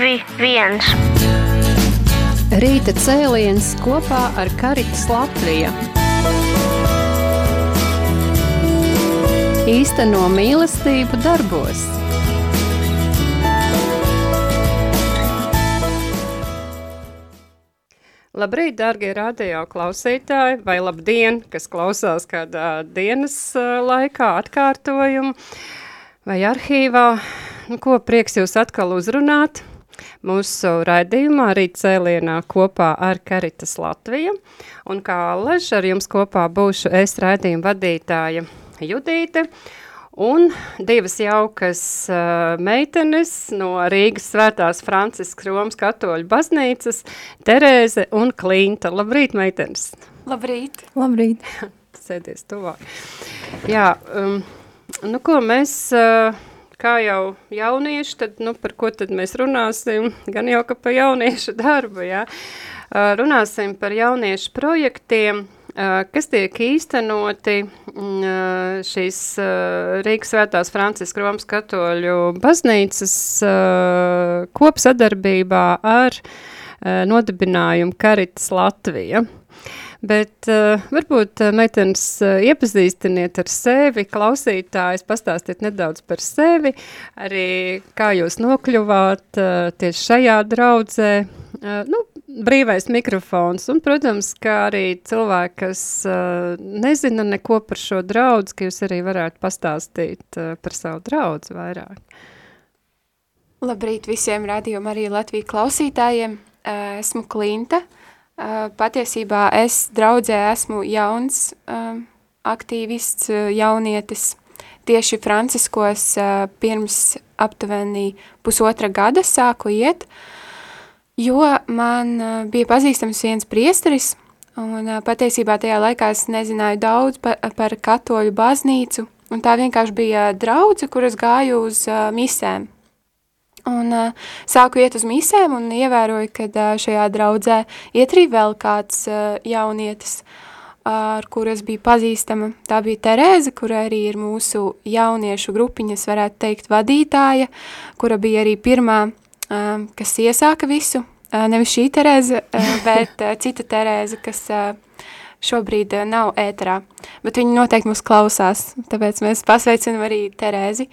1. Rīta cēliens kopā ar Karitas Latviju. Īsteno mīlestību darbos. Labrīt, darbie radio klausītāji, vai labdien, kas klausās kādā dienas laikā, atkārtojumu vai arhīvā. Nu, ko prieks jūs atkal uzrunāt mūsu raidījumā rīt cēlienā kopā ar Karitas Latviju. Un kā lež ar jums kopā būšu es raidījuma vadītāja Judīte un divas jaukas uh, meitenes no Rīgas svētās Franciskas Romas katoļu baznīcas, Terēze un Klinta. Labrīt, meitenes! Labrīt! Labrīt! Sēdies tuvāk. Jā, um, nu ko mēs... Uh, kā jau jaunieši, tad, nu, par ko tad mēs runāsim? Gan jau, ka par jauniešu darbu, jā. Uh, runāsim par jauniešu projektiem, uh, kas tiek īstenoti uh, šīs Rīgas svētās Franciska Romas katoļu baznīcas kopsadarbībā ar nodibinājumu Karitas Latvija. Bet uh, varbūt uh, meitenes uh, iepazīstiniet ar sevi, klausītājs, pastāstiet nedaudz par sevi, arī kā jūs nokļuvāt uh, tieši šajā draudzē. Uh, nu, brīvais mikrofons, un, protams, kā arī cilvēki, kas uh, nezina neko par šo draudzi, ka jūs arī varētu pastāstīt uh, par savu draudzi vairāk. Labrīt visiem radījuma arī Latviju klausītājiem. Uh, esmu Klinta. Uh, patiesībā es draudzē esmu jauns uh, aktīvists, uh, jaunietis. Tieši Franciskos pirms aptuveni pusotra gada sāku iet, jo man bija pazīstams viens priesteris, un patiesībā tajā laikā es nezināju daudz par, par katoļu baznīcu, un tā vienkārši bija draudze, kuras gāju uz misēm. Un uh, sāku iet uz misēm un ievēroju, ka uh, šajā draudzē iet arī vēl kāds uh, jaunietis, uh, ar kuru es biju pazīstama. Tā bija Terēze, kura arī ir mūsu jauniešu grupiņas, varētu teikt, vadītāja, kura bija arī pirmā, uh, kas iesāka visu. Uh, nevis šī Terēze, uh, bet uh, cita Terēze, kas uh, šobrīd nav ēterā. Bet viņi noteikti mūs klausās, tāpēc mēs pasveicinam arī Terēzi.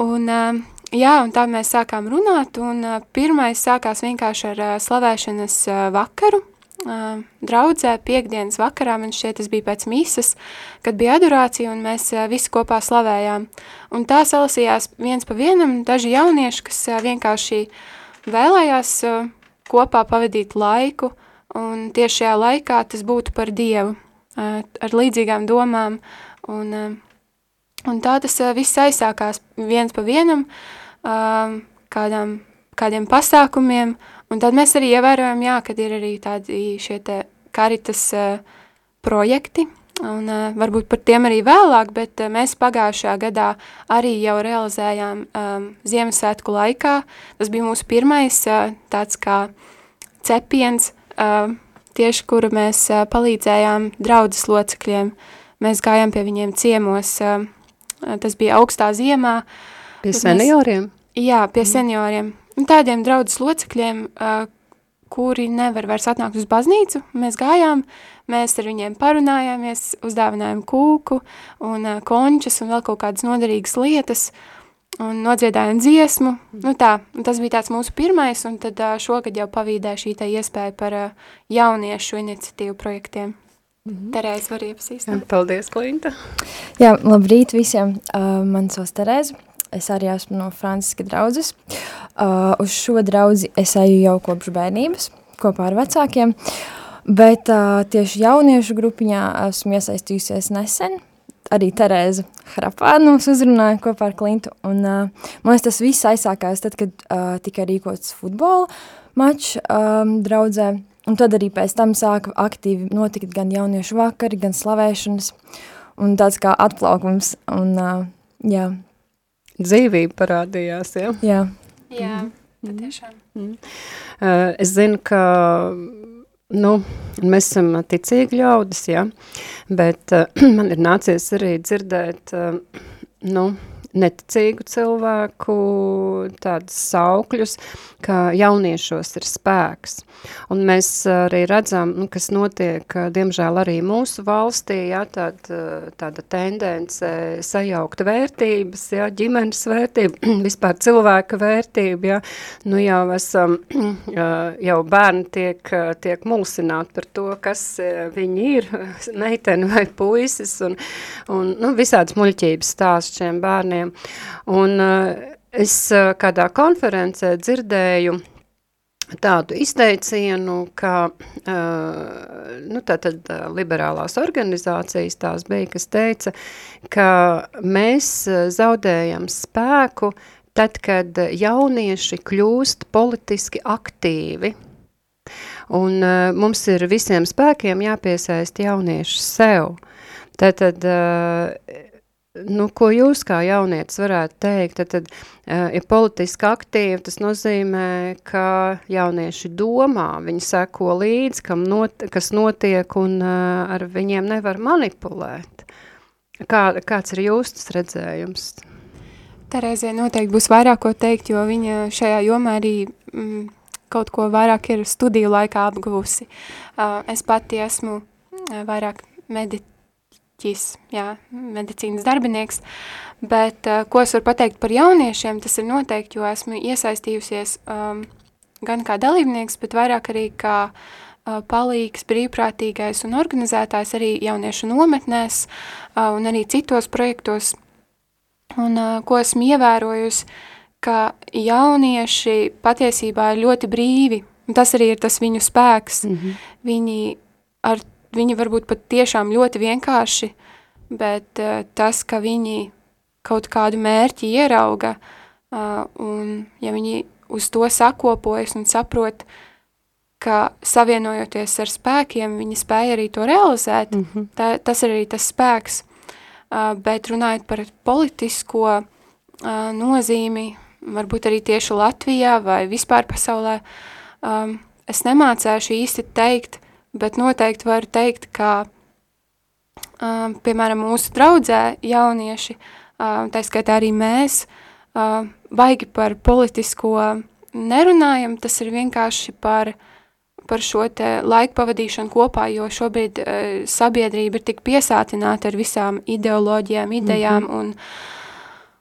Un Jā, un tā mēs sākām runāt, un uh, pirmais sākās vienkārši ar uh, slavēšanas uh, vakaru, uh, draudzē, piekdienas vakarā, man šķiet tas bija pēc misas, kad bija adorācija, un mēs uh, visi kopā slavējām. Un tā salasījās viens pa vienam daži jaunieši, kas uh, vienkārši vēlējās uh, kopā pavadīt laiku, un tieši šajā laikā tas būtu par Dievu, uh, ar līdzīgām domām, un, uh, un tā tas uh, viss aizsākās viens pa vienam, uh, um, kādām, kādiem pasākumiem, un tad mēs arī ievērojam, jā, kad ir arī tādi šie te karitas uh, projekti, un uh, varbūt par tiem arī vēlāk, bet uh, mēs pagājušajā gadā arī jau realizējām um, Ziemassvētku laikā. Tas bija mūsu pirmais uh, tāds kā cepiens, uh, tieši kura mēs uh, palīdzējām draudzes locekļiem. Mēs gājām pie viņiem ciemos, uh, tas bija augstā ziemā, uh, Pie senioriem? Mēs, jā, pie mm. senioriem. Un tādiem draudzes locekļiem, uh, kuri nevar vairs atnākt uz baznīcu, mēs gājām, mēs ar viņiem parunājāmies, uzdāvinājām kūku un uh, končas un vēl kaut kādas noderīgas lietas un nodziedājām dziesmu. Mm. Nu tā, tas bija tāds mūsu pirmais, un tad uh, šogad jau pavīdē šī tā iespēja par uh, jauniešu iniciatīvu projektiem. Mm -hmm. Terēze var iepazīstināt. Paldies, Klinta. Jā, labrīt visiem. Uh, man sauc Terēze. Es arī esmu no Franciska draudzes. Uh, uz šo draudzi es eju jau kopš bērnības, kopā ar vecākiem, bet uh, tieši jauniešu grupiņā esmu iesaistījusies nesen. Arī Terēza Hrapāna mums uzrunāja kopā ar Klintu, un uh, man liekas, tas viss aizsākās tad, kad uh, tika rīkots futbola mačs um, draudzē, un tad arī pēc tam sāka aktīvi notikt gan jauniešu vakari, gan slavēšanas, un tāds kā atplaukums, un uh, jā, dzīvība parādījās, ja? Jā. Jā, mm. tiešām. Mm. Uh, es zinu, ka nu, mēs esam ticīgi ļaudis, ja? bet uh, man ir nācies arī dzirdēt uh, nu, neticīgu cilvēku tādus saukļus, ka jauniešos ir spēks. Un mēs arī redzam, nu, kas notiek, diemžēl arī mūsu valstī, ja, tād, tāda tendence sajaukt vērtības, ja, ģimenes vērtība, vispār cilvēka vērtība, ja, nu jau esam, jau bērni tiek, tiek mulsināti par to, kas viņi ir, meiteni vai puisis, un, un nu, visādas muļķības stāst šiem bērniem. Un es kādā konferencē dzirdēju, tādu izteicienu, ka nu, tātad liberālās organizācijas tās bija, kas teica, ka mēs zaudējam spēku tad, kad jaunieši kļūst politiski aktīvi. Un mums ir visiem spēkiem jāpiesaist jaunieši sev. Tātad Nu, ko jūs kā jaunietis varētu teikt, tad, tad uh, ir politiski aktīvi, tas nozīmē, ka jaunieši domā, viņi seko līdzi, kam not, kas notiek un uh, ar viņiem nevar manipulēt. Kā, kāds ir jūsu redzējums? Terēzē noteikti būs vairāk ko teikt, jo viņa šajā jomā arī mm, kaut ko vairāk ir studiju laikā apguvusi. Uh, es pati esmu vairāk medit ķis, jā, medicīnas darbinieks, bet uh, ko es varu pateikt par jauniešiem, tas ir noteikti, jo esmu iesaistījusies um, gan kā dalībnieks, bet vairāk arī kā uh, palīgs, brīvprātīgais un organizētājs arī jauniešu nometnēs uh, un arī citos projektos. Un uh, ko esmu ievērojusi, ka jaunieši patiesībā ir ļoti brīvi, un tas arī ir tas viņu spēks. Mm -hmm. Viņi ar viņi varbūt pat tiešām ļoti vienkārši, bet uh, tas, ka viņi kaut kādu mērķi ierauga, uh, un ja viņi uz to sakopojas un saprot, ka savienojoties ar spēkiem, viņi spēja arī to realizēt, mm -hmm. tā, tas ir arī tas spēks, uh, bet runājot par politisko uh, nozīmi, varbūt arī tieši Latvijā vai vispār pasaulē, um, es nemācēšu īsti teikt, bet noteikti varu teikt, ka, uh, piemēram, mūsu draudzē jaunieši, uh, tā skaitā arī mēs, uh, baigi par politisko nerunājam, tas ir vienkārši par, par šo te laiku pavadīšanu kopā, jo šobrīd uh, sabiedrība ir tik piesātināta ar visām ideoloģijām, idejām mm -hmm. un,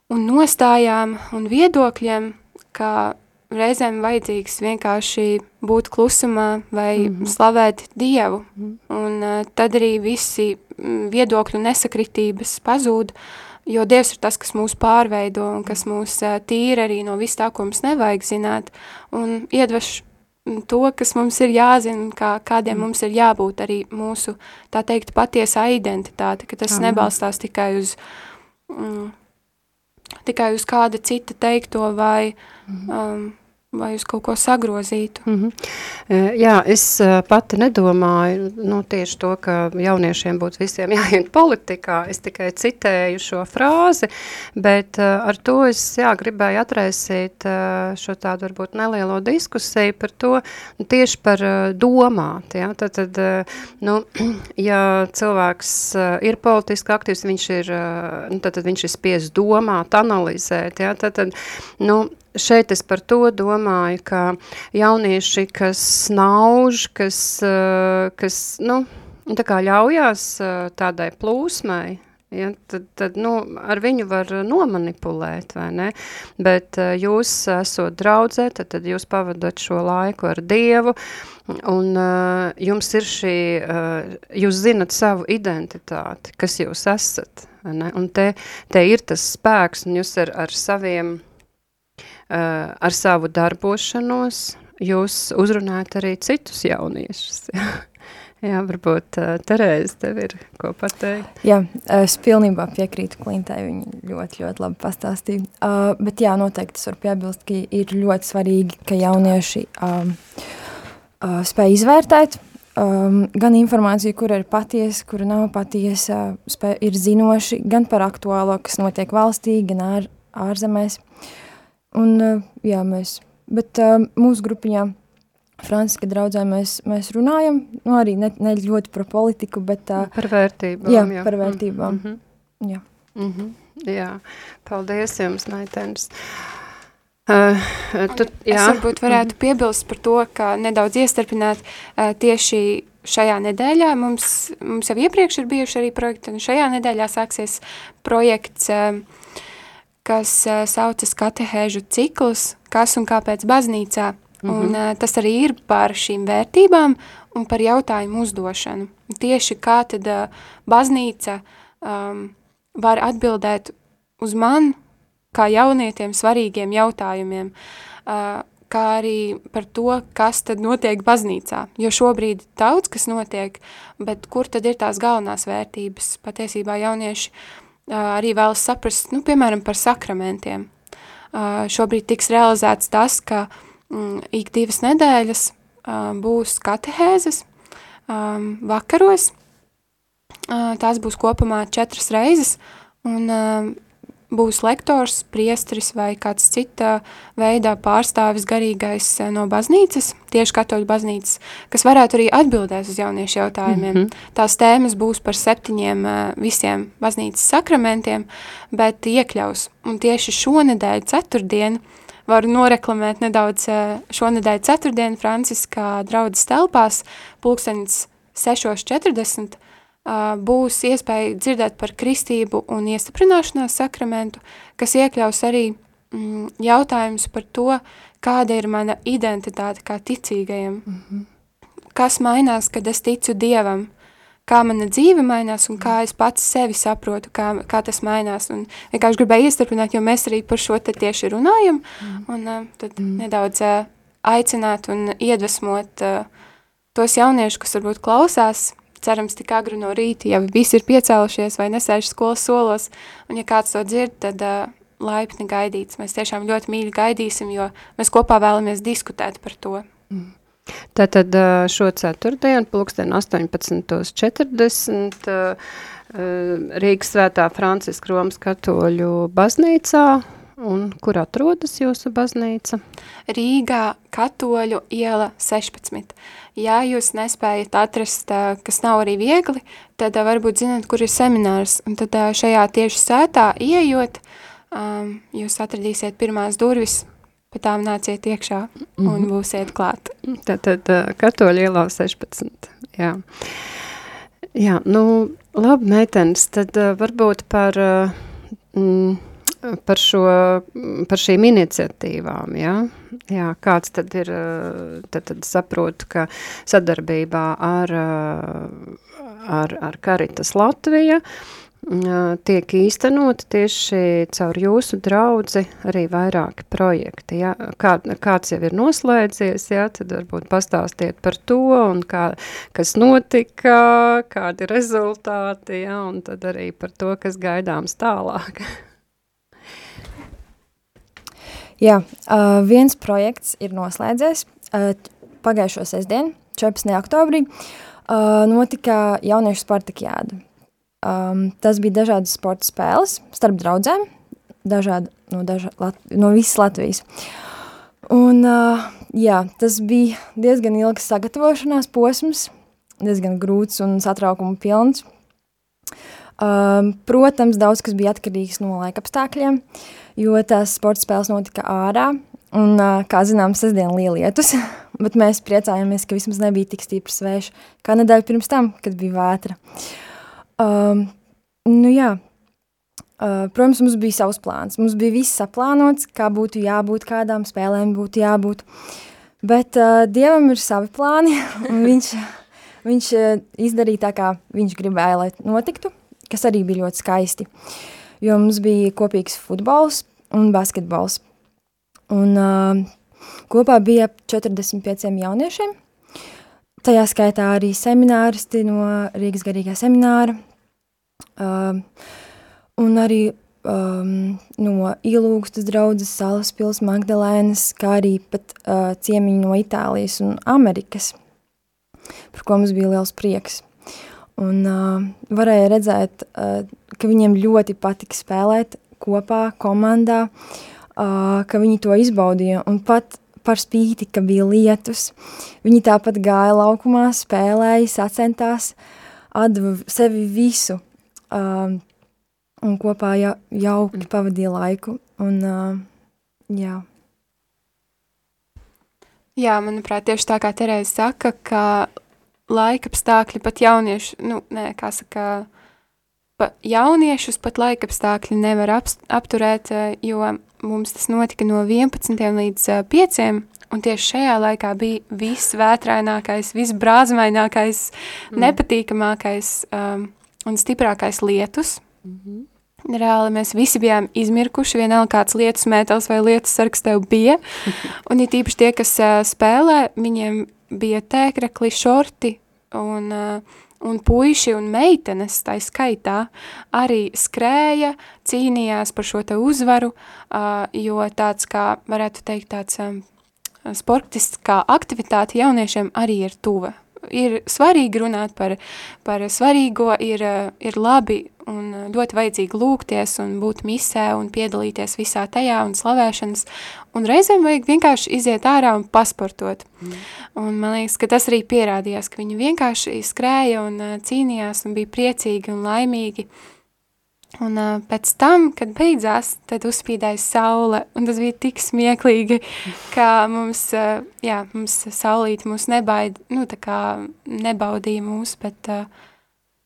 un nostājām un viedokļiem, ka reizēm vajadzīgs vienkārši būt klusumā vai mm -hmm. slavēt Dievu, mm -hmm. un uh, tad arī visi viedokļu nesakritības pazūd, jo Dievs ir tas, kas mūs pārveido un kas mūs uh, tīra arī no viss tā, ko mums nevajag zināt, un iedveš to, kas mums ir jāzina, kā, kādiem mm. mums ir jābūt arī mūsu, tā teikt, patiesā identitāte, ka tas Aha. nebalstās tikai uz, mm, tikai uz kāda cita teikto vai mm. um, vai uz kaut ko sagrozītu. Mm -hmm. Jā, es e, pati nedomāju nu, tieši to, ka jauniešiem būtu visiem jāiet politikā. Es tikai citēju šo frāzi, bet e, ar to es jā, gribēju atraisīt šo tādu varbūt nelielo diskusiju par to, nu, tieši par domāt. Ja? Tad, tad, nu, ja cilvēks ir politiski aktīvs, viņš ir, nu, tad, tad viņš ir spies domāt, analizēt. Ja? Tad, tad, nu, šeit es par to domāju, ka jaunieši, kas nauž, kas, eh, kas nu, tā kā ļaujās eh, tādai plūsmai, Ja, tad, tad nu, ar viņu var nomanipulēt, vai ne? Bet uh, jūs esot draudzē, tad, tad jūs pavadat šo laiku ar Dievu, un uh, jums ir šī, uh, jūs zinat savu identitāti, kas jūs esat, vai ne? Un te, te ir tas spēks, un jūs ar, ar saviem Eh, ar savu darbošanos jūs uzrunājat arī citus jauniešus. Jā, varbūt uh, Terēze tev ir ko pateikt. Jā, es pilnībā piekrītu Klintai, viņa ļoti, ļoti labi pastāstīja. Uh, bet jā, noteikti es varu piebilst, ka ir ļoti svarīgi, ka jaunieši um, uh, spēj izvērtēt um, gan informāciju, kur ir patiesa, kur nav patiesa, spēj, ir zinoši gan par aktuālo, kas notiek valstī, gan ār, ārzemēs. Un, eh, jā, mēs, bet uh, mūsu grupiņā, Franciska draudzē, mēs, mēs runājam, nu arī ne, ne ļoti par politiku, bet... Uh, par vērtībām, jā. Jā, par vērtībām, mm -hmm. jā. Mm -hmm. Jā, paldies jums, meitenes. Uh, tu, jā. Es varbūt varētu mhm. piebilst par to, ka nedaudz iestarpināt uh, tieši šajā nedēļā. Mums, mums jau iepriekš ir bijuši arī projekti, un šajā nedēļā sāksies projekts, uh, kas saucas katehēžu ciklus, kas un kāpēc baznīcā. Mm -hmm. Un uh, tas arī ir par šīm vērtībām un par jautājumu uzdošanu. Tieši kā tad baznīca um, var atbildēt uz man, kā jaunietim, svarīgiem jautājumiem, uh, kā arī par to, kas tad notiek baznīcā. Jo šobrīd daudz kas notiek, bet kur tad ir tās galvenās vērtības? Patiesībā jaunieši uh, arī vēlas saprast, nu, piemēram, par sakramentiem. Šobrīd tiks realizēts tas, ka mm, ik divas nedēļas būs katehēzes vakaros. Tās būs kopumā četras reizes, un būs lektors, priestris vai kāds cita veidā pārstāvis garīgais eh, no baznīcas, tieši katoļu baznīcas, kas varētu arī atbildēt uz jauniešu jautājumiem. Mm -hmm. Tās tēmas būs par septiņiem eh, visiem baznīcas sakramentiem, bet iekļaus. Un tieši šonedēļ ceturtdien varu noreklamēt nedaudz eh, šonedēļ ceturtdien Franciskā draudzes telpās, pulkstenis 6.40, būs iespēja dzirdēt par kristību un iestiprināšanās sakramentu, kas iekļaus arī mm, jautājums par to, kāda ir mana identitāte kā ticīgajam. Mm -hmm. Kas mainās, kad es ticu Dievam? Kā mana dzīve mainās un kā es pats sevi saprotu, kā, kā tas mainās. Un vienkārši gribēju iestarpināt, jo mēs arī par šo te tieši runājam, mm. un uh, tad mm. nedaudz uh, aicināt un iedvesmot uh, tos jauniešus, kas varbūt klausās, cerams tik agri no rīta, ja visi ir piecēlušies vai nesēž skolas solos, un ja kāds to dzird, tad uh, laipni gaidīts. Mēs tiešām ļoti mīļi gaidīsim, jo mēs kopā vēlamies diskutēt par to. Mm. Tātad šo ceturtdienu, pulksten 18.40, Rīgas svētā Franciska Romas katoļu baznīcā, Un kur atrodas jūsu baznīca? Rīgā katoļu iela 16. Ja jūs nespējat atrast, kas nav arī viegli, tad varbūt zināt, kur ir seminārs. Un tad šajā tieši sētā ieejot, jūs atradīsiet pirmās durvis, pa tām nāciet iekšā un mm -hmm. būsiet klāt. Tad, tad katoļu ielā 16. Jā. Jā, nu, labi, meitenes, tad varbūt par... Mm, par, šo, par šīm iniciatīvām. Ja? Jā, kāds tad ir, tad, tad saprotu, ka sadarbībā ar, ar, ar Karitas Latvija tiek īstenoti tieši caur jūsu draudzi arī vairāki projekti. Ja? Kā, kāds jau ir noslēdzies, ja? tad varbūt pastāstiet par to un kā, kas notika, kādi rezultāti, ja? un tad arī par to, kas gaidāms tālāk. Jā, uh, viens projekts ir noslēdzies. Uh, pagājušo sestdienu, 14. oktobrī, uh, notika jauniešu spartakiāda. Um, tas bija dažādas sporta spēles starp draudzēm, dažādi, no, daža, Lat no visas Latvijas. Un, uh, jā, tas bija diezgan ilgs sagatavošanās posms, diezgan grūts un satraukuma pilns. Um, protams, daudz kas bija atkarīgs no laika apstākļiem, jo tās sporta spēles notika ārā, un, kā zinām, sestdien liela lietus, bet mēs priecājāmies, ka vismaz nebija tik stiprs vējš, kā nedēļa pirms tam, kad bija vētra. Um, nu jā, uh, protams, mums bija savs plāns, mums bija viss saplānots, kā būtu jābūt, kādām spēlēm būtu jābūt, bet uh, Dievam ir savi plāni, un viņš, viņš uh, izdarīja tā, kā viņš gribēja, lai notiktu, kas arī bija ļoti skaisti. Jo mums bija kopīgs futbols un basketbols. Un uh, kopā bija ap 45 jauniešiem. Tajā skaitā arī semināristi no Rīgas garīgā semināra. Uh, un arī um, no Ilūgstas draudzes, Salaspils, Magdalēnas, kā arī pat uh, ciemiņi no Itālijas un Amerikas, par ko mums bija liels prieks. Un uh, varēja redzēt, uh, ka viņiem ļoti patika spēlēt kopā, komandā, uh, ka viņi to izbaudīja. Un pat par spīti, ka bija lietus, viņi tāpat gāja laukumā, spēlēja, sacentās, atdeva sevi visu. Uh, un kopā ja, jauki pavadīja laiku. Un, uh, jā. jā, manuprāt, tieši tā kā Terēza saka, ka laikapstākļi pat jaunieši, nu, nē, kā saka, pa jauniešus pat laikapstākļi nevar ap, apturēt, jo mums tas notika no 11. līdz 5. Un tieši šajā laikā bija visvētrainākais, visbrāzmainākais, mm. nepatīkamākais um, un stiprākais lietus. Mm -hmm. Reāli mēs visi bijām izmirkuši, vienalga kāds lietus mētels vai lietus sargs tev bija. un ir tīpaši tie, kas uh, spēlē, viņiem bija tēkrekli, šorti un, uh, un puiši un meitenes, tā skaitā, arī skrēja, cīnījās par šo te uzvaru, uh, jo tāds kā, varētu teikt, tāds um, sportiskā aktivitāte jauniešiem arī ir tuva. Ir svarīgi runāt par, par svarīgo, ir, ir labi un ļoti vajadzīgi lūgties un būt misē un piedalīties visā tajā un slavēšanas, un reizēm vajag vienkārši iziet ārā un pasportot. Mm. Un man liekas, ka tas arī pierādījās, ka viņi vienkārši skrēja un cīnījās un bija priecīgi un laimīgi, Un uh, pēc tam, kad beidzās, tad uzspīdēja saule, un tas bija tik smieklīgi, ka mums, uh, jā, mums saulīte mūs nebaid, nu, tā kā nebaudīja mūs, bet, uh,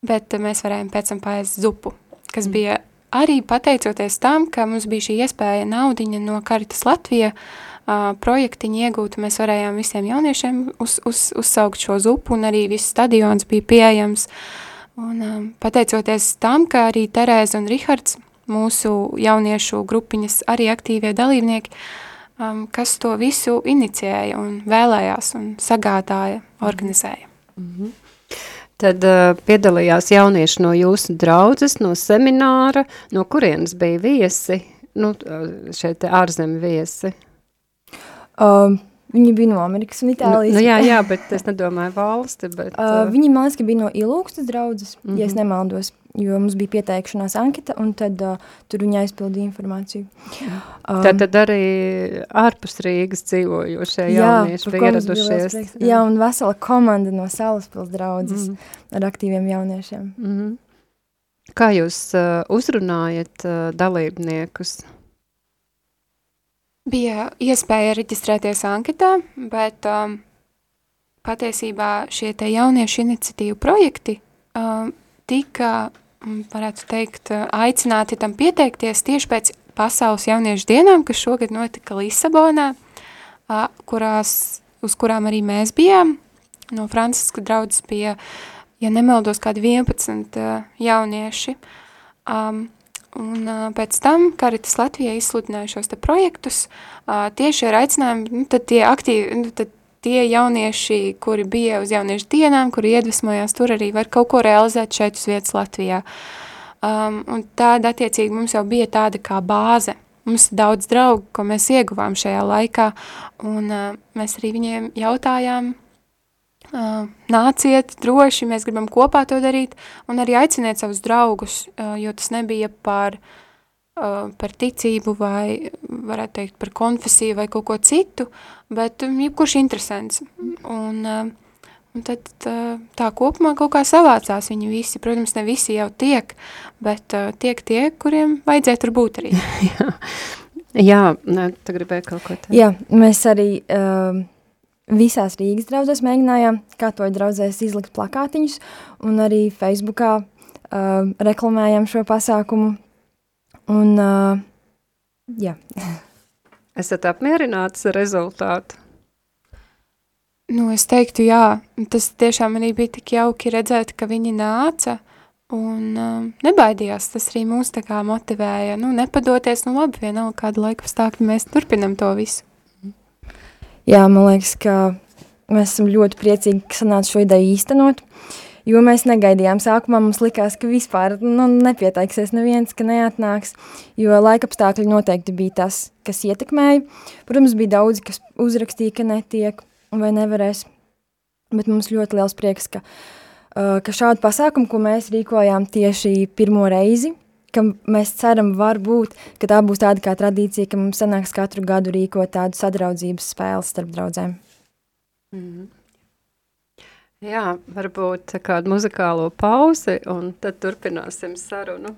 bet mēs varējām pēc tam paēst zupu, kas mm. bija arī pateicoties tam, ka mums bija šī iespēja naudiņa no Karitas Latvija uh, projektiņa iegūt, mēs varējām visiem jauniešiem uz, uz, uzsaukt šo zupu, un arī viss stadions bija pieejams, uh, Un, um, pateicoties tam, ka arī Terēza un Rihards, mūsu jauniešu grupiņas arī aktīvie dalībnieki, um, kas to visu inicijēja un vēlējās un sagādāja, organizēja. Mm -hmm. Tad uh, piedalījās jaunieši no jūsu draudzes, no semināra, no kurienes bija viesi, nu, uh, šeit ārzemi viesi? Um, Viņi bija no Amerikas un Itālijas. Nu, nu, jā, jā, bet es nedomāju valsti. Bet, uh, viņi, man liekas, bija no Ilūkstas draudzes, mm -hmm. ja es mhm. nemaldos, jo mums bija pieteikšanās anketa, un tad uh, tur viņi aizpildīja informāciju. Um, tad, tad arī ārpus Rīgas dzīvojošie jaunieši bija ieradušies. Jā. jā, un vesela komanda no Salaspils draudzes mm -hmm. ar aktīviem jauniešiem. Mm -hmm. Kā jūs uh, uzrunājat uh, dalībniekus? Bija iespēja reģistrēties anketā, bet um, patiesībā šie te jauniešu iniciatīvu projekti um, tika, um, varētu teikt, aicināti tam pieteikties tieši pēc pasaules jauniešu dienām, kas šogad notika Lisabonā, uh, kurās, uz kurām arī mēs bijām. No Franciska draudzes bija, ja nemaldos, kādi 11 uh, jaunieši. Um, Un uh, pēc tam Karitas Latvijā izsludināja šos te projektus uh, tieši ar aicinājumu, nu, tad tie aktīvi, nu, tad tie jaunieši, kuri bija uz jauniešu dienām, kuri iedvesmojās, tur arī var kaut ko realizēt šeit uz vietas Latvijā. Um, un tāda attiecīgi mums jau bija tāda kā bāze. Mums ir daudz draugu, ko mēs ieguvām šajā laikā, un uh, mēs arī viņiem jautājām, nāciet droši, mēs gribam kopā to darīt, un arī aiciniet savus draugus, jo tas nebija par, par ticību vai, varētu teikt, par konfesiju vai kaut ko citu, bet jebkurš interesants. Un, un tad tā kopumā kaut kā savācās viņi visi, protams, ne visi jau tiek, bet tiek tie, kuriem vajadzēja tur būt arī. Jā, Jā ne, tu gribēji kaut ko teikt. Jā, mēs arī... Uh, visās Rīgas draudzēs mēģinājām katoļu draudzēs izlikt plakātiņus un arī Facebookā uh, reklamējām šo pasākumu. Un, uh, jā. Esat apmierināts ar rezultātu? Nu, es teiktu, jā. Tas tiešām arī bija tik jauki redzēt, ka viņi nāca un um, nebaidījās. Tas arī mūs tā kā motivēja. Nu, nepadoties, nu labi, vienalga kādu laiku stākļu mēs turpinam to visu. Jā, man liekas, ka mēs esam ļoti priecīgi, ka sanāca šo ideju īstenot, jo mēs negaidījām. Sākumā mums likās, ka vispār nu, nepieteiksies neviens, ka neatnāks, jo laikapstākļi noteikti bija tas, kas ietekmēja. Protams, bija daudzi, kas uzrakstīja, ka netiek vai nevarēs, bet mums ļoti liels prieks, ka, ka šādu pasākumu, ko mēs rīkojām tieši pirmo reizi, ka mēs ceram, varbūt, ka tā būs tāda kā tradīcija, ka mums sanāks katru gadu rīkot tādu sadraudzības spēles starp draudzēm. Mm -hmm. Jā, varbūt kādu muzikālo pauzi, un tad turpināsim sarunu.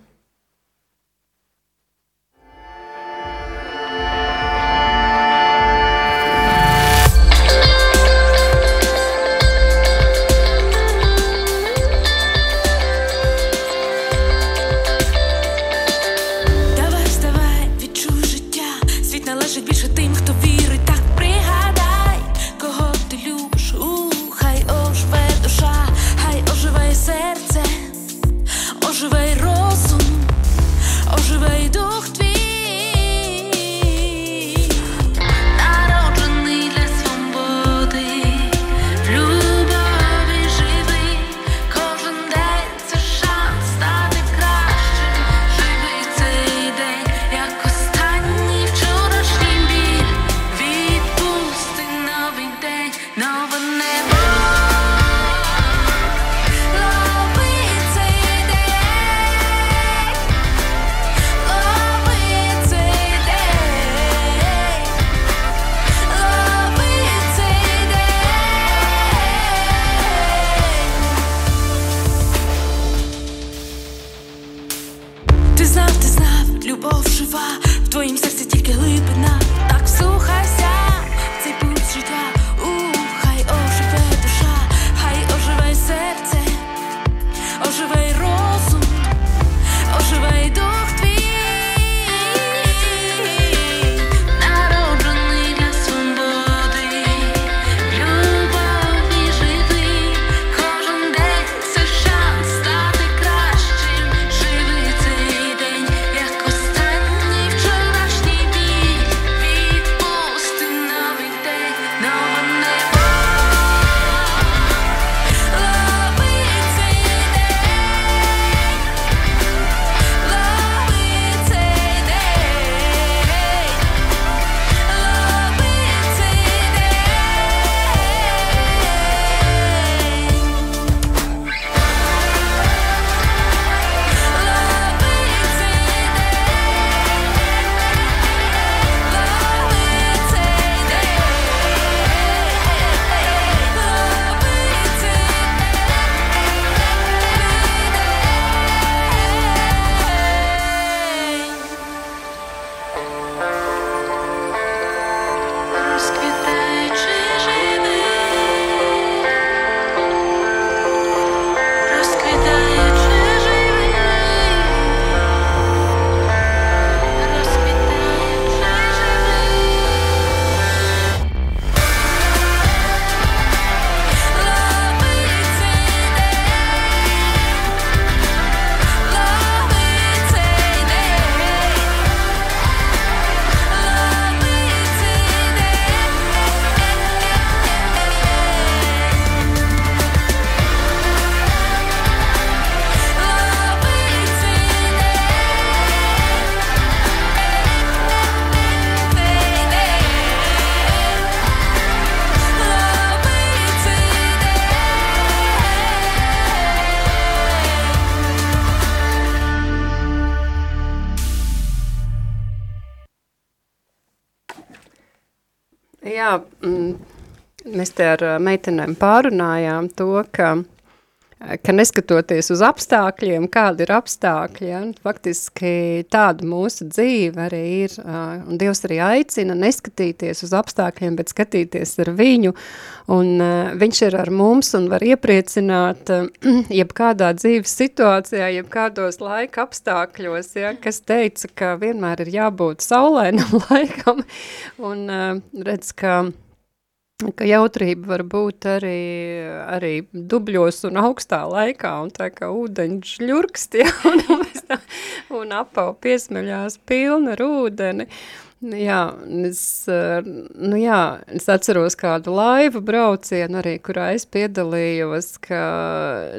Jā, mm, mēs te ar ā, meitenēm pārunājām to, ka, ka neskatoties uz apstākļiem, kādi ir apstākļi, ja, faktiski tāda mūsu dzīve arī ir, un Dievs arī aicina neskatīties uz apstākļiem, bet skatīties ar viņu, un viņš ir ar mums un var iepriecināt jebkādā dzīves situācijā, jebkādos laika apstākļos, ja, kas teica, ka vienmēr ir jābūt saulēnam laikam, un redz, ka ka jautrība var būt arī, arī dubļos un augstā laikā, un tā kā ūdeņš ļurkst, ja, un, tā, un apau piesmeļās pilna ar ūdeni. Jā, es, nu jā, es atceros kādu laivu braucienu arī, kurā es piedalījos, ka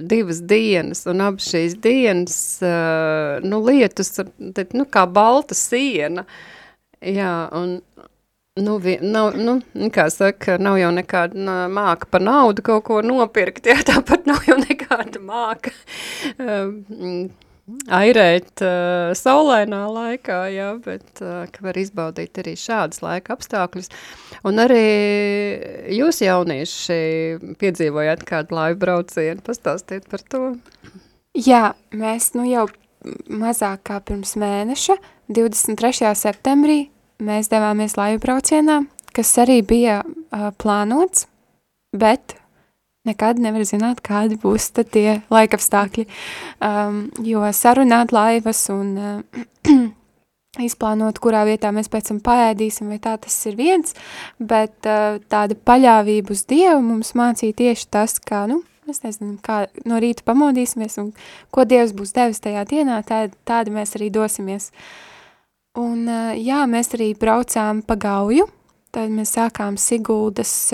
divas dienas, un abas šīs dienas, nu, lietus, nu, kā balta siena, jā, un, Nu, vi, nav, nu, kā saka, nav jau nekāda māka par naudu kaut ko nopirkt, jā, tāpat nav jau nekāda māka um, airēt uh, saulainā laikā, jā, bet uh, ka var izbaudīt arī šādas laika apstākļus. Un arī jūs jaunieši piedzīvojāt kādu laivu braucienu, pastāstiet par to. Jā, mēs nu jau mazāk kā pirms mēneša, 23. septembrī, mēs devāmies laivu braucienā, kas arī bija uh, plānots, bet nekad nevar zināt, kādi būs tie laikapstākļi, um, jo sarunāt laivas un uh, izplānot, kurā vietā mēs pēc tam paēdīsim, vai tā tas ir viens, bet uh, tāda paļāvība uz Dievu mums mācīja tieši tas, kā, nu, mēs nezinām, kā no rīta pamodīsimies un ko Dievs būs devis tajā dienā, tā, tādi mēs arī dosimies. Un, jā, mēs arī braucām pa gauju, tad mēs sākām Siguldas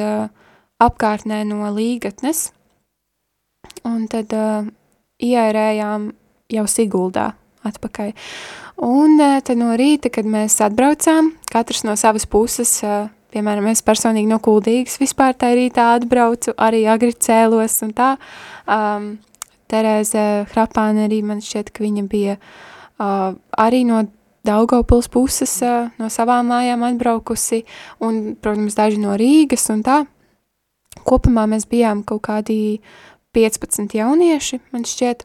apkārtnē no līgatnes, un tad ierējām jau Siguldā atpakaļ. Un tad no rīta, kad mēs atbraucām, katrs no savas puses, piemēram, es personīgi no Kuldīgas vispār tā rītā atbraucu, arī agri cēlos un tā. Um, Terēze Hrapāne arī man šķiet, ka viņa bija uh, arī no Daugavpils puses no savām mājām atbraukusi un, protams, daži no Rīgas un tā. Kopumā mēs bijām kaut kādi 15 jaunieši, man šķiet,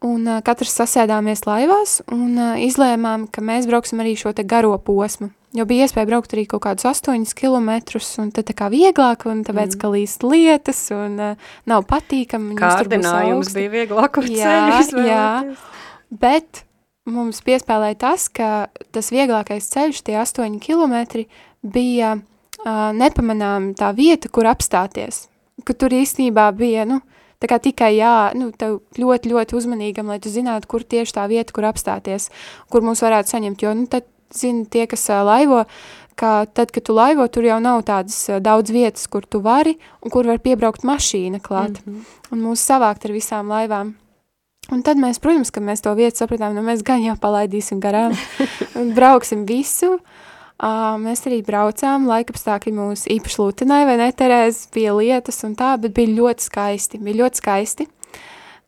Un katrs sasēdāmies laivās un izlēmām, ka mēs brauksim arī šo te garo posmu. Jo bija iespēja braukt arī kaut kādus 8 km, un tad tā kā vieglāk, un tāpēc, mm. ka līst lietas, un uh, nav patīkami. Kārdinājums bija vieglāk uz jā, Jā, bet mums piespēlēja tas, ka tas vieglākais ceļš, tie 8 km, bija uh, nepamanām tā vieta, kur apstāties. Ka tur īstenībā bija, nu, Tā kā tikai jā, nu, tev ļoti, ļoti uzmanīgam, lai tu zinātu, kur tieši tā vieta, kur apstāties, kur mums varētu saņemt, jo, nu, tad, zini, tie, kas uh, laivo, ka tad, kad tu laivo, tur jau nav tādas daudz vietas, kur tu vari un kur var piebraukt mašīna klāt, mm -hmm. un mūs savākt ar visām laivām. Un tad mēs, protams, ka mēs to vietu sapratām, nu mēs gan jau palaidīsim garām un brauksim visu, Uh, mēs arī braucām, laikapstākļi mūs īpaši lūtenai, vai ne, Terēz, bija lietas un tā, bet bija ļoti skaisti, bija ļoti skaisti.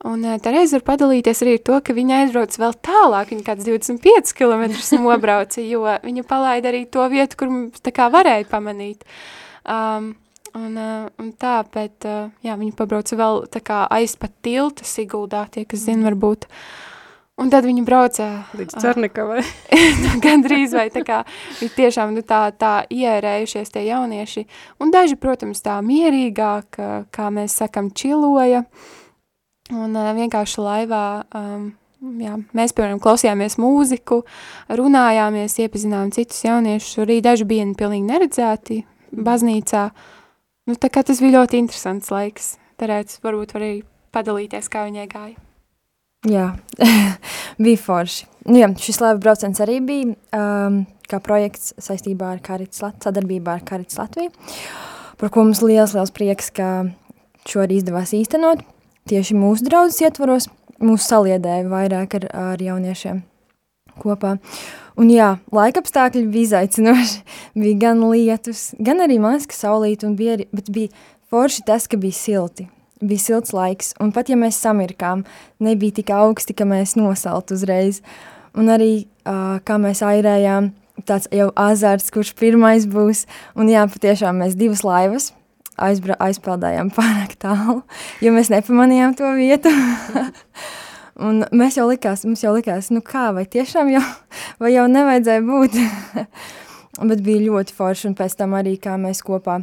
Un uh, Terēza var padalīties arī ar to, ka viņa aizbrauc vēl tālāk, viņa kāds 25 km nobrauca, jo viņa palaida arī to vietu, kur tā kā varēja pamanīt. Um, un, uh, un tā, bet, uh, jā, viņa pabrauca vēl tā kā aizpat tilta Siguldā, tie, kas zina, varbūt. Uh, Un tad viņi brauca līdz Cernikavai. nu, Gan drīz vai tā kā viņi tiešām nu, tā, tā ierējušies tie jaunieši. Un daži, protams, tā mierīgāk, kā mēs sakam, čiloja. Un uh, vienkārši laivā, um, jā, mēs, piemēram, klausījāmies mūziku, runājāmies, iepazinām citus jauniešus, arī daži bija pilnīgi neredzēti baznīcā. Nu, tā kā tas bija ļoti interesants laiks. Terēts varbūt var arī padalīties, kā viņai gāja. Jā, bija forši. Nu, jā, šis laiva brauciens arī bija um, kā projekts saistībā ar Karits Latviju, sadarbībā ar Karits Latviju, par ko mums liels, liels prieks, ka šo arī izdevās īstenot. Tieši mūsu draudzes ietvaros, mūsu saliedēja vairāk ar, ar jauniešiem kopā. Un jā, laikapstākļi bija izaicinoši. bija gan lietus, gan arī, man liekas, ka saulīt, un bija arī, bet bija forši tas, ka bija silti bija silts laiks, un pat ja mēs samirkām, nebija tik augsti, ka mēs nosalt uzreiz. Un arī, uh, kā mēs airējām, tāds jau azarts, kurš pirmais būs, un jā, patiešām mēs divas laivas aizbra, aizpeldējām pārāk tālu, jo mēs nepamanījām to vietu. un mēs jau likās, mums jau likās, nu kā, vai tiešām jau, vai jau nevajadzēja būt. Bet bija ļoti forši, un pēc tam arī, kā mēs kopā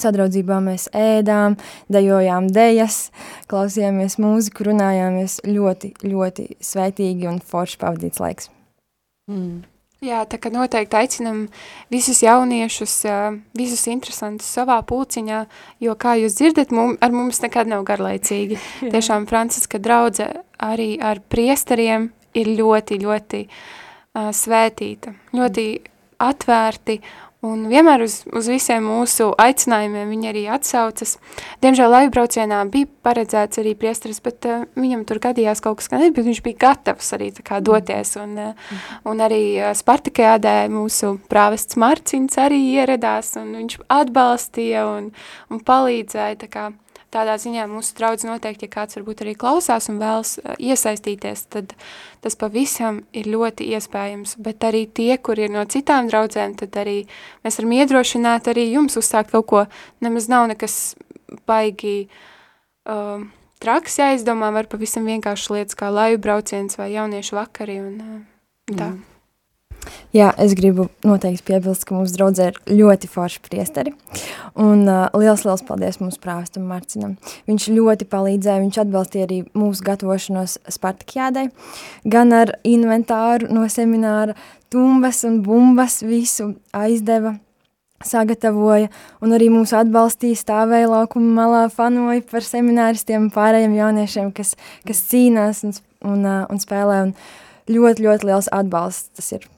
Sadraudzībā mēs ēdām, dejojām dejas, klausījāmies mūziku, runājāmies ļoti, ļoti svētīgi un forši pavadīts laiks. Mm. Jā, tā kā noteikti aicinam visus jauniešus, visus interesantus savā pulciņā, jo, kā jūs dzirdat, mum, ar mums nekad nav garlaicīgi. Tiešām Franciska draudze arī ar priesteriem ir ļoti, ļoti uh, svētīta, ļoti atvērti Un vienmēr uz, uz visiem mūsu aicinājumiem viņi arī atsaucas. Diemžēl laivbraucienā bija paredzēts arī priesteris, bet uh, viņam tur gadījās kaut kas, ka nebija, viņš bija gatavs arī tā kā doties. Un, uh, un arī uh, Spartakajādē mūsu prāvests Marcins arī ieradās un viņš atbalstīja un, un palīdzēja. Tā kā tādā ziņā mūsu draudz noteikti, ja kāds varbūt arī klausās un vēlas uh, iesaistīties, tad tas pavisam ir ļoti iespējams, bet arī tie, kur ir no citām draudzēm, tad arī mēs varam iedrošināt arī jums uzsākt kaut ko, nemaz nav nekas baigi uh, traks jāizdomā, var pavisam vienkārši lietas kā laju brauciens vai jauniešu vakari un uh, tā. Mm. Jā, es gribu noteikti piebilst, ka mūsu draudzē ir ļoti forši priesteri. Un uh, liels, liels paldies mūsu prāvestam Marcinam. Viņš ļoti palīdzēja, viņš atbalstīja arī mūsu gatavošanos Spartakjādai, gan ar inventāru no semināra, tumbas un bumbas visu aizdeva, sagatavoja un arī mūs atbalstīja, stāvēja laukuma malā, fanoja par semināristiem pārējiem jauniešiem, kas, kas cīnās un, un, un spēlē. Un ļoti, ļoti liels atbalsts tas ir.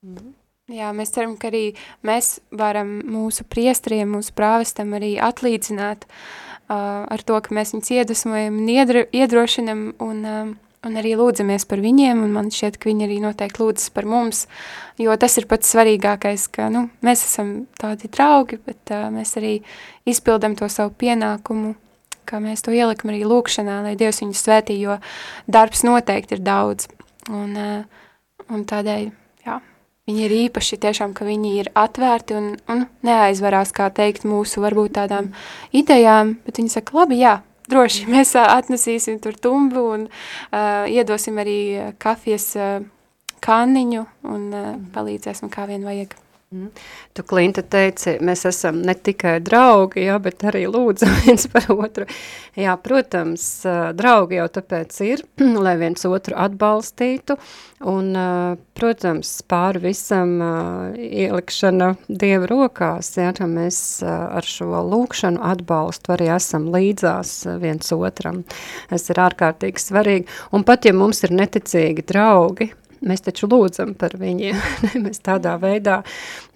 Mhm. Jā, mēs ceram, ka arī mēs varam mūsu priestriem, mūsu prāvestam arī atlīdzināt uh, ar to, ka mēs viņus iedvesmojam un iedro, iedrošinam un, uh, un arī lūdzamies par viņiem, un man šķiet, ka viņi arī noteikti lūdzas par mums, jo tas ir pats svarīgākais, ka nu, mēs esam tādi draugi, bet uh, mēs arī izpildam to savu pienākumu, ka mēs to ielikam arī lūkšanā, lai Dievs viņus svētī, jo darbs noteikti ir daudz. Un, uh, un tādēļ Viņi ir īpaši tiešām, ka viņi ir atvērti un, un neaizvarās, kā teikt, mūsu varbūt tādām idejām, bet viņi saka, labi, jā, droši mēs atnesīsim tur tumbu un uh, iedosim arī kafijas uh, kanniņu un uh, palīdzēsim, kā vien vajag. Mm. Tu, Klinta, teici, mēs esam ne tikai draugi, jā, bet arī lūdzam viens par otru. Jā, protams, draugi jau tāpēc ir, lai viens otru atbalstītu, un, protams, pāri visam ielikšana Dieva rokās, jā, ka mēs ar šo lūkšanu atbalstu arī esam līdzās viens otram. Tas ir ārkārtīgi svarīgi, un pat ja mums ir neticīgi draugi, mēs taču lūdzam par viņiem. mēs tādā veidā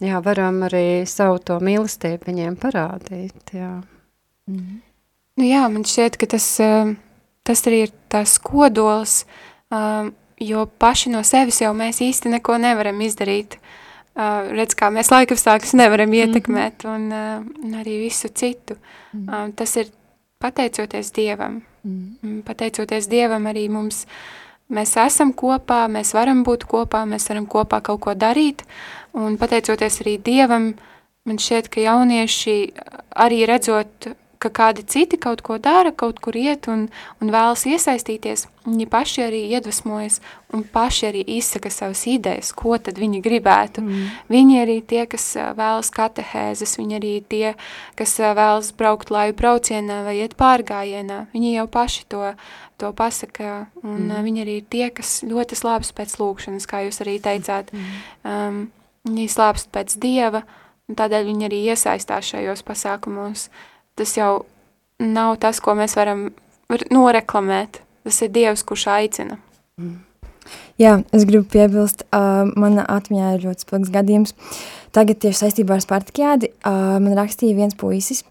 jā, varam arī savu to mīlestību viņiem parādīt. Jā. Mm. Nu jā, man šķiet, ka tas, um, tas arī ir tās kodols, um, jo paši no sevis jau mēs īsti neko nevaram izdarīt. Uh, redz, kā mēs laikapstākļus nevaram mhm. ietekmēt un, uh, un arī visu citu. Mm. Um, tas ir pateicoties Dievam. Mm. Pateicoties Dievam arī mums uh, mēs esam kopā, mēs varam būt kopā, mēs varam kopā kaut ko darīt, un pateicoties arī Dievam, man šķiet, ka jaunieši arī redzot ka kādi citi kaut ko dara, kaut kur iet un, un vēlas iesaistīties, viņi paši arī iedvesmojas un paši arī izsaka savas idejas, ko tad viņi gribētu. Mm. Viņi arī tie, kas vēlas katehēzes, viņi arī tie, kas vēlas braukt laju braucienā vai iet pārgājienā, viņi jau paši to, to pasaka, un mm. viņi arī tie, kas ļoti slāpst pēc lūkšanas, kā jūs arī teicāt. Mm. Um, viņi slāpst pēc Dieva, un tādēļ viņi arī iesaistās šajos pasākumos. Uh, tas jau nav tas, ko mēs varam noreklamēt. Tas ir Dievs, kurš aicina. Mm. Jā, es gribu piebilst, uh, mana atmiņā ir ļoti spilgs gadījums. Tagad tieši saistībā ar Spartakiādi uh, man rakstīja viens puisis,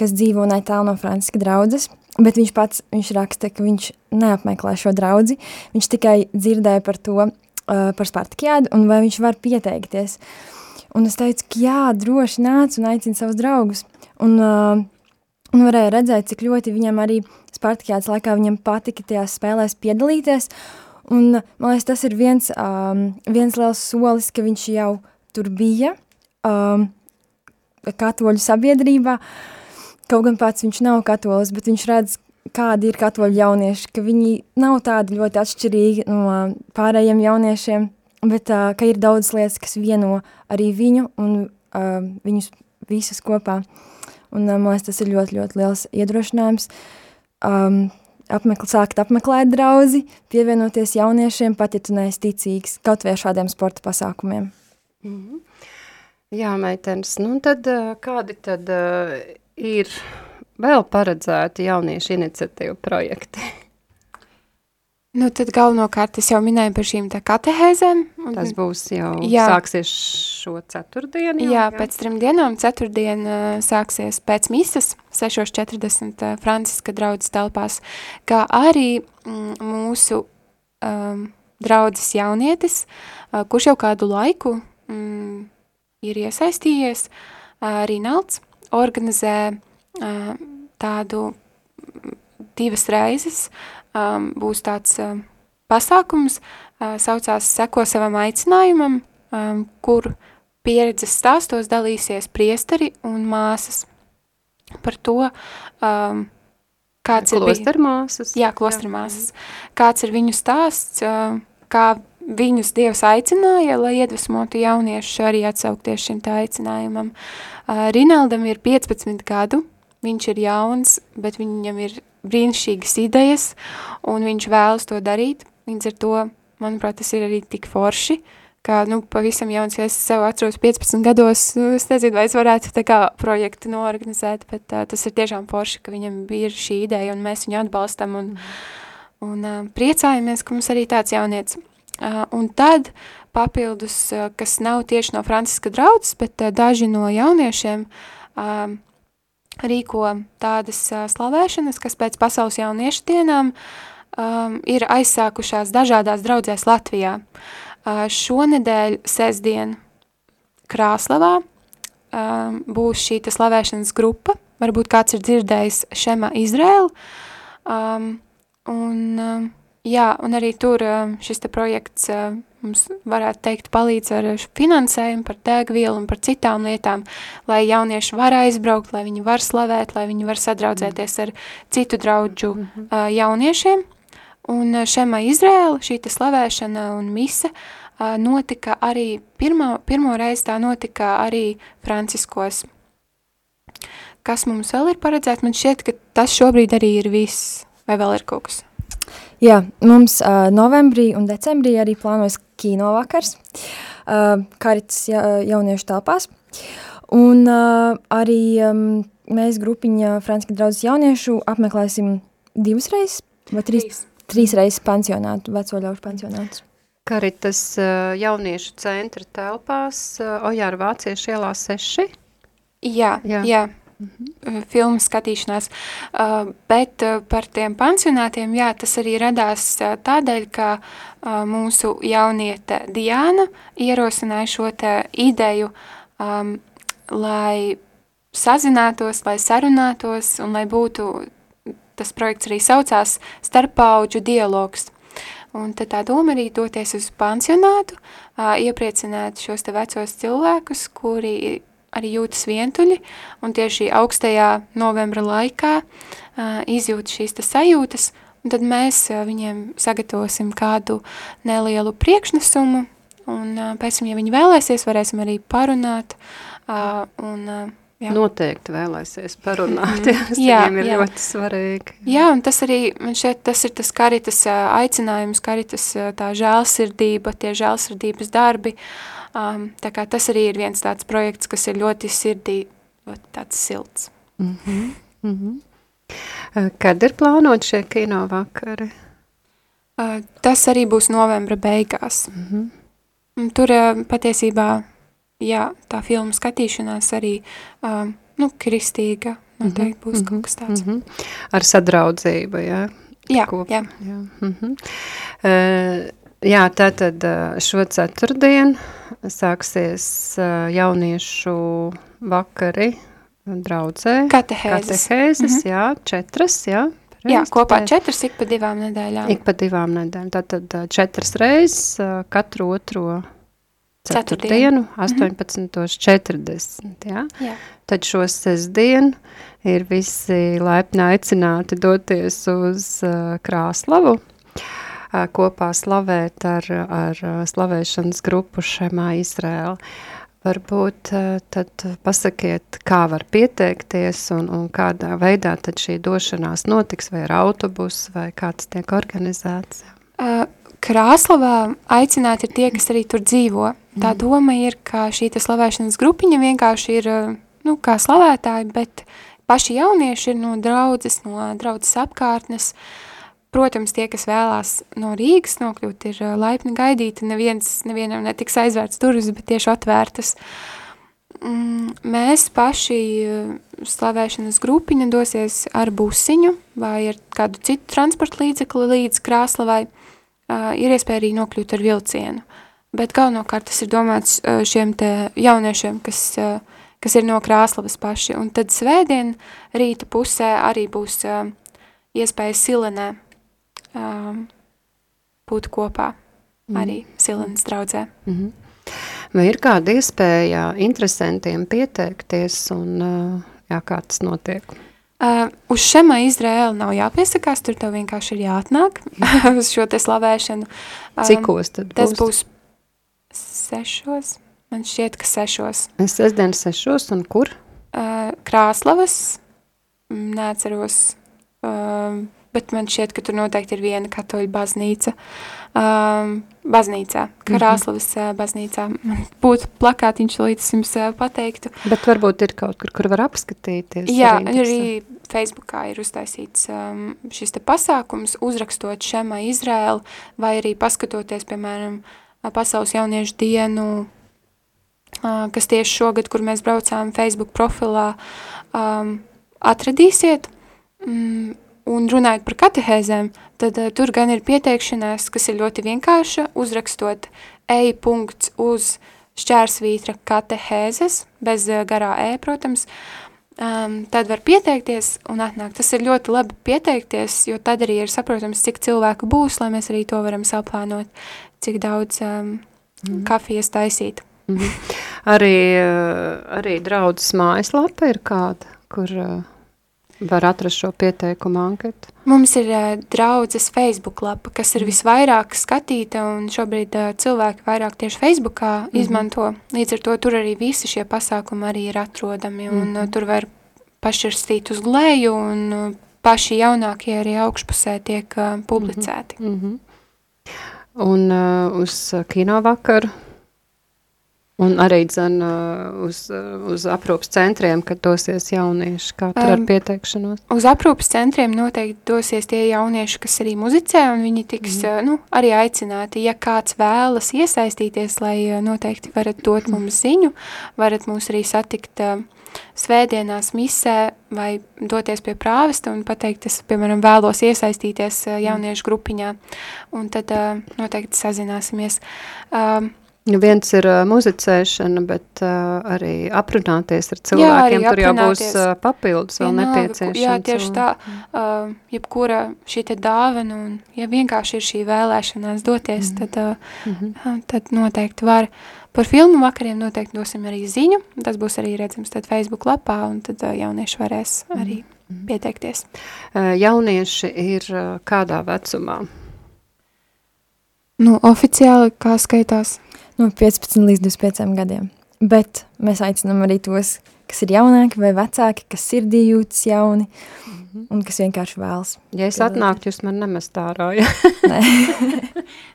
kas dzīvo netālu no Franciska draudzes, bet viņš pats, viņš raksta, ka viņš neapmeklē šo draudzi, viņš tikai dzirdēja par to, uh, par Spartakiādi un vai viņš var pieteikties. Un es teicu, ka jā, droši nāc un aicina savus draugus. Un uh, Un varēja redzēt, cik ļoti viņam arī Spartakijāts laikā viņam patika tajās spēlēs piedalīties. Un, man liekas, tas ir viens, um, viens liels solis, ka viņš jau tur bija um, katoļu sabiedrībā. Kaut gan pats viņš nav katolis, bet viņš redz, kādi ir katoļu jaunieši, ka viņi nav tādi ļoti atšķirīgi no pārējiem jauniešiem, bet uh, ka ir daudz lietas, kas vieno arī viņu un uh, viņus visus kopā. Uh, Un, man liekas, tas ir ļoti, ļoti liels iedrošinājums. Um, apmekl, sākt apmeklēt draugi, pievienoties jauniešiem, pat ja tu neesi ticīgs, kaut vai šādiem sporta pasākumiem. Mm -hmm. Jā, meitenes, nu tad kādi tad uh, ir vēl paredzēti jauniešu iniciatīvu projekti? Nu, tad galvenokārt es jau minēju par šīm katehēzēm. Un, Tas būs jau jā, sāksies šo ceturtdienu? Jā, jā, pēc trim dienām. Ceturtdien uh, sāksies pēc misas 6.40 uh, Franciska draudzes telpās, kā arī mm, mūsu um, draudzes jaunietis, uh, kurš jau kādu laiku mm, ir iesaistījies, uh, Rinalds, organizē uh, tādu divas reizes uh, um, būs tāds um, pasākums, uh, saucās Seko savam aicinājumam, um, kur pieredzes stāstos dalīsies priesteri un māsas par to, um, kāds klostermāsas. ir māsas. Jā, klostermāsas. Kāds ir viņu stāsts, uh, kā viņus Dievs aicināja, lai iedvesmotu jauniešu arī atsaukties šim tā aicinājumam. Uh, Rinaldam ir 15 gadu, viņš ir jauns, bet viņam ir brīnišķīgas idejas, un viņš vēlas to darīt. Līdz ar to, manuprāt, tas ir arī tik forši, kā, nu, pavisam jauns, ja es sev atceros 15 gados, nu, es nezinu, vai es varētu tā kā projektu noorganizēt, bet uh, tas ir tiešām forši, ka viņam ir šī ideja, un mēs viņu atbalstam, un, un uh, priecājamies, ka mums arī tāds jauniets. Uh, un tad papildus, uh, kas nav tieši no Franciska draudzes, bet uh, daži no jauniešiem, uh, rīko tādas slavēšanas, kas pēc pasaules jauniešu dienām um, ir aizsākušās dažādās draudzēs Latvijā. Uh, šonedēļ sestdien Krāslavā um, būs šī slavēšanas grupa, varbūt kāds ir dzirdējis Šema Izrēlu, um, un um, jā, un arī tur um, šis te projekts uh, mums varētu teikt palīdz ar finansējumu, par degvielu un par citām lietām, lai jaunieši var aizbraukt, lai viņi var slavēt, lai viņi var sadraudzēties ar citu draudžu uh, jauniešiem. Un šema Izrēla, šī slavēšana un mise uh, notika arī, pirmo, pirmo reizi tā notika arī Franciskos. Kas mums vēl ir paredzēts? Man šķiet, ka tas šobrīd arī ir viss, vai vēl ir kaut kas? Jā, mums uh, novembrī un decembrī arī plānojas kino vakars, uh, Karitas ja, jauniešu telpās. Un uh, arī um, mēs grupiņa Franska draudzes jauniešu apmeklēsim divas reizes, vai trīs, trīs. reizes pansionātu, veco ļaužu pansionātus. Karitas uh, jauniešu centra telpās uh, Ojāra Vāciešu ielā 6? Jā, jā. jā. Mhm. filmu skatīšanās, uh, bet uh, par tiem pansionātiem, jā, tas arī radās tādēļ, ka mūsu jauniete Diāna ierosināja šo te ideju, um, lai sazinātos, lai sarunātos un lai būtu, tas projekts arī saucās, starppaudžu dialogs. Un tad tā doma arī doties uz pansionātu, iepriecināt šos te vecos cilvēkus, kuri arī jūtas vientuļi, un tieši augstajā novembra laikā uh, izjūt šīs sajūtas, un tad mēs uh, viņiem sagatavosim kādu nelielu priekšnesumu, un uh, pēc tam, ja viņi vēlēsies, varēsim arī parunāt, uh, un uh, Jā. Noteikti vēlēsies parunāt, jā, tas jā, viņiem ir jā. ļoti svarīgi. Jā, un tas arī, man šeit, tas ir tas karitas aicinājums, karitas tā žēlsirdība, tie žēlsirdības darbi, uh, Um, tā kā tas arī ir viens tāds projekts, kas ir ļoti sirdī, ļoti tāds silts. Mm -hmm. Mm -hmm. Kad ir plānot šie kino vakari? Uh, tas arī būs novembra beigās. Mm -hmm. Tur uh, patiesībā, jā, tā filma skatīšanās arī, uh, nu, kristīga, noteikti būs mm -hmm. kaut kas tāds. Mm -hmm. Ar sadraudzību, jā? Jā, Kop, jā. jā. Mm -hmm. uh, jā, tātad šo ceturtdienu sāksies jauniešu vakari draudzē. Katehēzes. Katehēzes, mm -hmm. jā, četras, jā. Reiz, jā, kopā četras ik pa divām nedēļām. Ik pa divām nedēļām. Tātad četras reizes katru otro ceturtdienu, 18.40, mhm. jā. jā. Tad šo sestdienu ir visi laipni aicināti doties uz uh, Krāslavu kopā slavēt ar, ar slavēšanas grupu Šemā Izrēla. Varbūt tad pasakiet, kā var pieteikties un, un kādā veidā tad šī došanās notiks, vai ar autobusu, vai kāds tiek organizēts? Krāslavā aicināti ir tie, kas arī tur dzīvo. Tā mm. doma ir, ka šī slavēšanas grupiņa vienkārši ir, nu, kā slavētāji, bet paši jaunieši ir no draudzes, no draudzes apkārtnes, uh, Protams, tie, kas vēlās no Rīgas nokļūt, ir laipni gaidīti. Neviens, nevienam netiks aizvērts durvis, bet tieši atvērtas. Mm, mēs paši slavēšanas grupiņa dosies ar busiņu vai ar kādu citu transporta līdzekli līdz Krāslavai. Ir iespēja arī nokļūt ar vilcienu. Bet galvenokārt tas ir domāts šiem te jauniešiem, kas, kas ir no Krāslavas paši. Un tad svētdien rīta pusē arī būs iespēja Silenē um, būt kopā mm. arī Silenes draudzē. Mm -hmm. Vai ir kāda iespēja interesantiem pieteikties un uh, jā, kā tas notiek? Uh, uz šema Izraēla nav jāpiesakās, tur tev vienkārši ir jāatnāk uz šo te slavēšanu. Um, Cikos tad Tas būs? būs sešos, man šķiet, ka sešos. Es sestdien sešos un kur? Uh, Krāslavas, neatceros, um, bet man šķiet, ka tur noteikti ir viena katoļu baznīca. Um, baznīcā, Krāslavas uh, baznīcā. Man būtu plakātiņš, līdz jums uh, pateiktu. Bet varbūt ir kaut kur, kur var apskatīties. Jā, arī arī. Facebookā ir uztaisīts um, šis te pasākums, uzrakstot šema Izrēlu, vai arī paskatoties, piemēram, Pasaules jauniešu dienu, uh, kas tieši šogad, kur mēs braucām Facebook profilā, um, atradīsiet. Mm, un runājot par katehēzēm, tad uh, tur gan ir pieteikšanās, kas ir ļoti vienkārša, uzrakstot ej punkts uz šķērsvītra katehēzes, bez uh, garā e, protams, um, tad var pieteikties un atnākt. Tas ir ļoti labi pieteikties, jo tad arī ir saprotams, cik cilvēku būs, lai mēs arī to varam saplānot, cik daudz um, mm. kafijas taisīt. Mhm. Arī, eh, arī draudzes mājaslapa ir kāda, kur eh, var atrast šo pieteikumu anketu. Mums ir uh, draudzes Facebook lapa, kas ir visvairāk skatīta, un šobrīd uh, cilvēki vairāk tieši Facebookā mm -hmm. izmanto. Līdz ar to tur arī visi šie pasākumi arī ir atrodami, un mm -hmm. uh, tur var pašķirstīt uz leju, un uh, paši jaunākie arī augšpusē tiek uh, publicēti. Mm -hmm. Un uh, uz kino vakaru. Un arī dzen, uh, uz, uh, uz aprūpas centriem, kad dosies jaunieši, kā tur ar Um, pieteikšanos. Uz aprūpas centriem noteikti dosies tie jaunieši, kas arī muzicē, un viņi tiks mm. nu, arī aicināti. Ja kāds vēlas iesaistīties, lai noteikti varat dot mums ziņu, varat mūs arī satikt uh, svētdienās misē vai doties pie prāvesta un pateikt, es, piemēram, vēlos iesaistīties uh, jauniešu grupiņā, un tad uh, noteikti sazināsimies. Nu, viens ir uh, muzicēšana, bet uh, arī aprunāties ar cilvēkiem. arī Tur jau būs uh, papildus vēl nepieciešams. Jā, tieši tā, uh, jebkura šī te dāvana, un ja vienkārši ir šī vēlēšanās doties, mm. tad, uh, mm -hmm. tad noteikti var. Par filmu vakariem noteikti dosim arī ziņu, tas būs arī redzams tad Facebook lapā, un tad uh, jaunieši varēs Mhm. arī pieteikties. Uh, Jaunieši ir uh, kādā vecumā? Nu, oficiāli kā skaitās? No 15 līdz 25 gadiem. Bet mēs aicinām arī tos, kas ir jaunāki vai vecāki, kas sirdī jūtas jauni un kas vienkārši vēlas. Ja es atnāktu, jūs man nemest ārā, ja?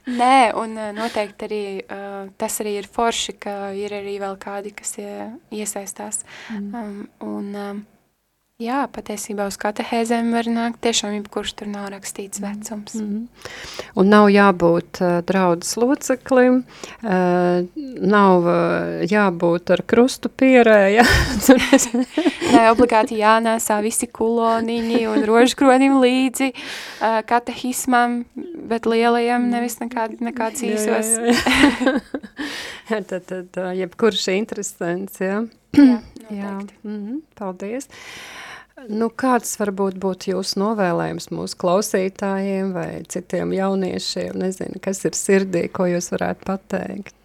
Nē, un uh, noteikti arī uh, tas arī ir forši, ka ir arī vēl kādi, kas ie, iesaistās. Mm. Um, un, um, jā, patiesībā uz katehēzēm var nākt tiešām jebkurš tur nav rakstīts vecums. Mm. Un nav jābūt uh, draudzes loceklim, uh, nav uh, jābūt ar krustu pierēja. Nē, obligāti jānēsā visi kuloniņi un rožkronim līdzi uh, katehismam, bet lielajam nevis nekād, nekāds īsos. Jā, jā, jā. tad, tad uh, jebkurš interesants, jā. jā, Jā, noteikti. mm -hmm, paldies. Nu, kāds varbūt būtu jūsu novēlējums mūsu klausītājiem vai citiem jauniešiem? Nezinu, kas ir sirdī, ko jūs varētu pateikt?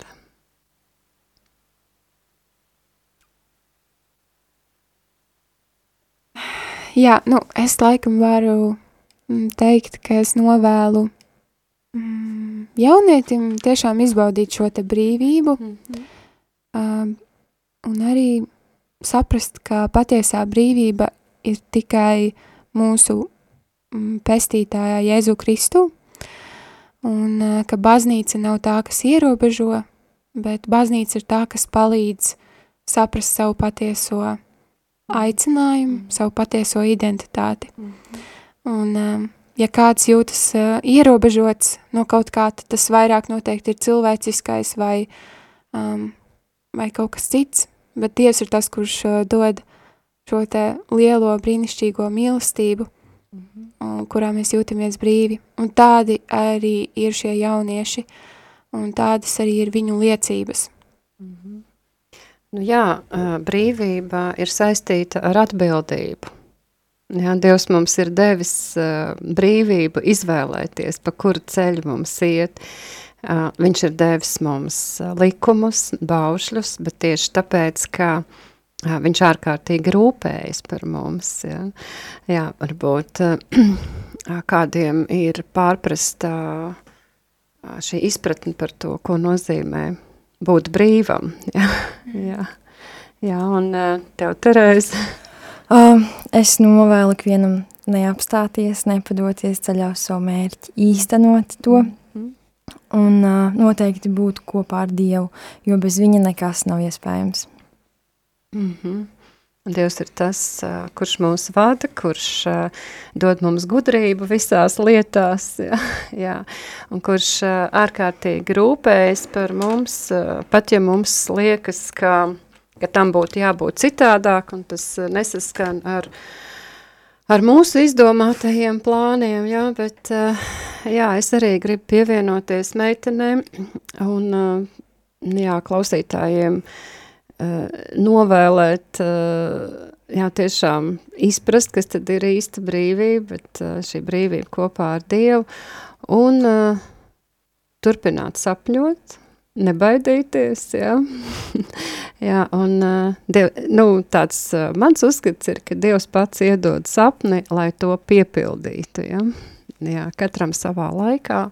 Jā, nu, es laikam varu mm, teikt, ka es novēlu mm, jaunietim tiešām izbaudīt šo te brīvību Mm -hmm. um, un arī saprast, ka patiesā brīvība ir tikai mūsu mm, pestītājā Jēzu Kristu un uh, ka baznīca nav tā, kas ierobežo, bet baznīca ir tā, kas palīdz saprast savu patieso aicinājumu, savu patieso identitāti. Un, um, ja kāds jūtas uh, ierobežots no kaut kā, tad tas vairāk noteikti ir cilvēciskais vai, um, vai kaut kas cits, bet Dievs ir tas, kurš uh, dod šo te lielo brīnišķīgo mīlestību, un, kurā mēs jūtamies brīvi. Un tādi arī ir šie jaunieši, un tādas arī ir viņu liecības. Nu, jā, brīvība ir saistīta ar atbildību. Jā, Dievs mums ir devis uh, brīvību izvēlēties, pa kuru ceļu mums iet. Uh, viņš ir devis mums uh, likumus, baušļus, bet tieši tāpēc, ka viņš ārkārtīgi rūpējas par mums. Ja. Jā, varbūt kādiem ir pārprasta šī izpratne par to, ko nozīmē būt brīvam. Jā, jā. jā un tev, Terēze? Es novēlu ikvienam neapstāties, nepadoties ceļā uz savu mērķi, īstenot to mm. un uh, noteikti būt kopā ar Dievu, jo bez viņa nekas nav iespējams. Mm -hmm. Dievs ir tas, kurš mūs vada, kurš dod mums gudrību visās lietās, jā, jā, un kurš ārkārtīgi rūpējas par mums, pat ja mums liekas, ka, ka tam būtu jābūt citādāk, un tas nesaskan ar, ar mūsu izdomātajiem plāniem, jā, bet jā, es arī gribu pievienoties meitenēm un jā, klausītājiem, Eh, novēlēt, eh, jā, tiešām izprast, kas tad ir īsta brīvība, bet eh, šī brīvība kopā ar Dievu un turpināt sapņot, nebaidīties, jā. jā, un diev, nu, tāds mans uzskats ir, ka Dievs pats iedod sapni, lai to piepildītu, jā. Jā, katram savā laikā.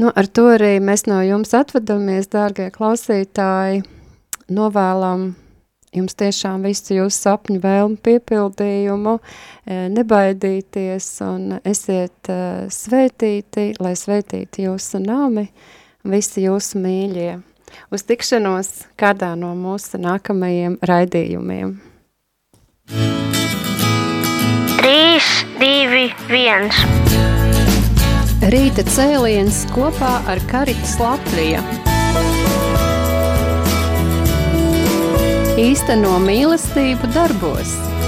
Nu, ar to arī mēs no jums atvadamies, dārgie klausītāji, novēlam jums tiešām visu jūsu sapņu vēlmu piepildījumu, e, nebaidīties un esiet e, svētīti, lai svētīti jūsu nami, visi jūsu mīļie. Uz tikšanos kādā no mūsu nākamajiem raidījumiem. 3, 2, 1. Rīta cēliens kopā ar Karitas Latviju. Īsteno mīlestību darbos.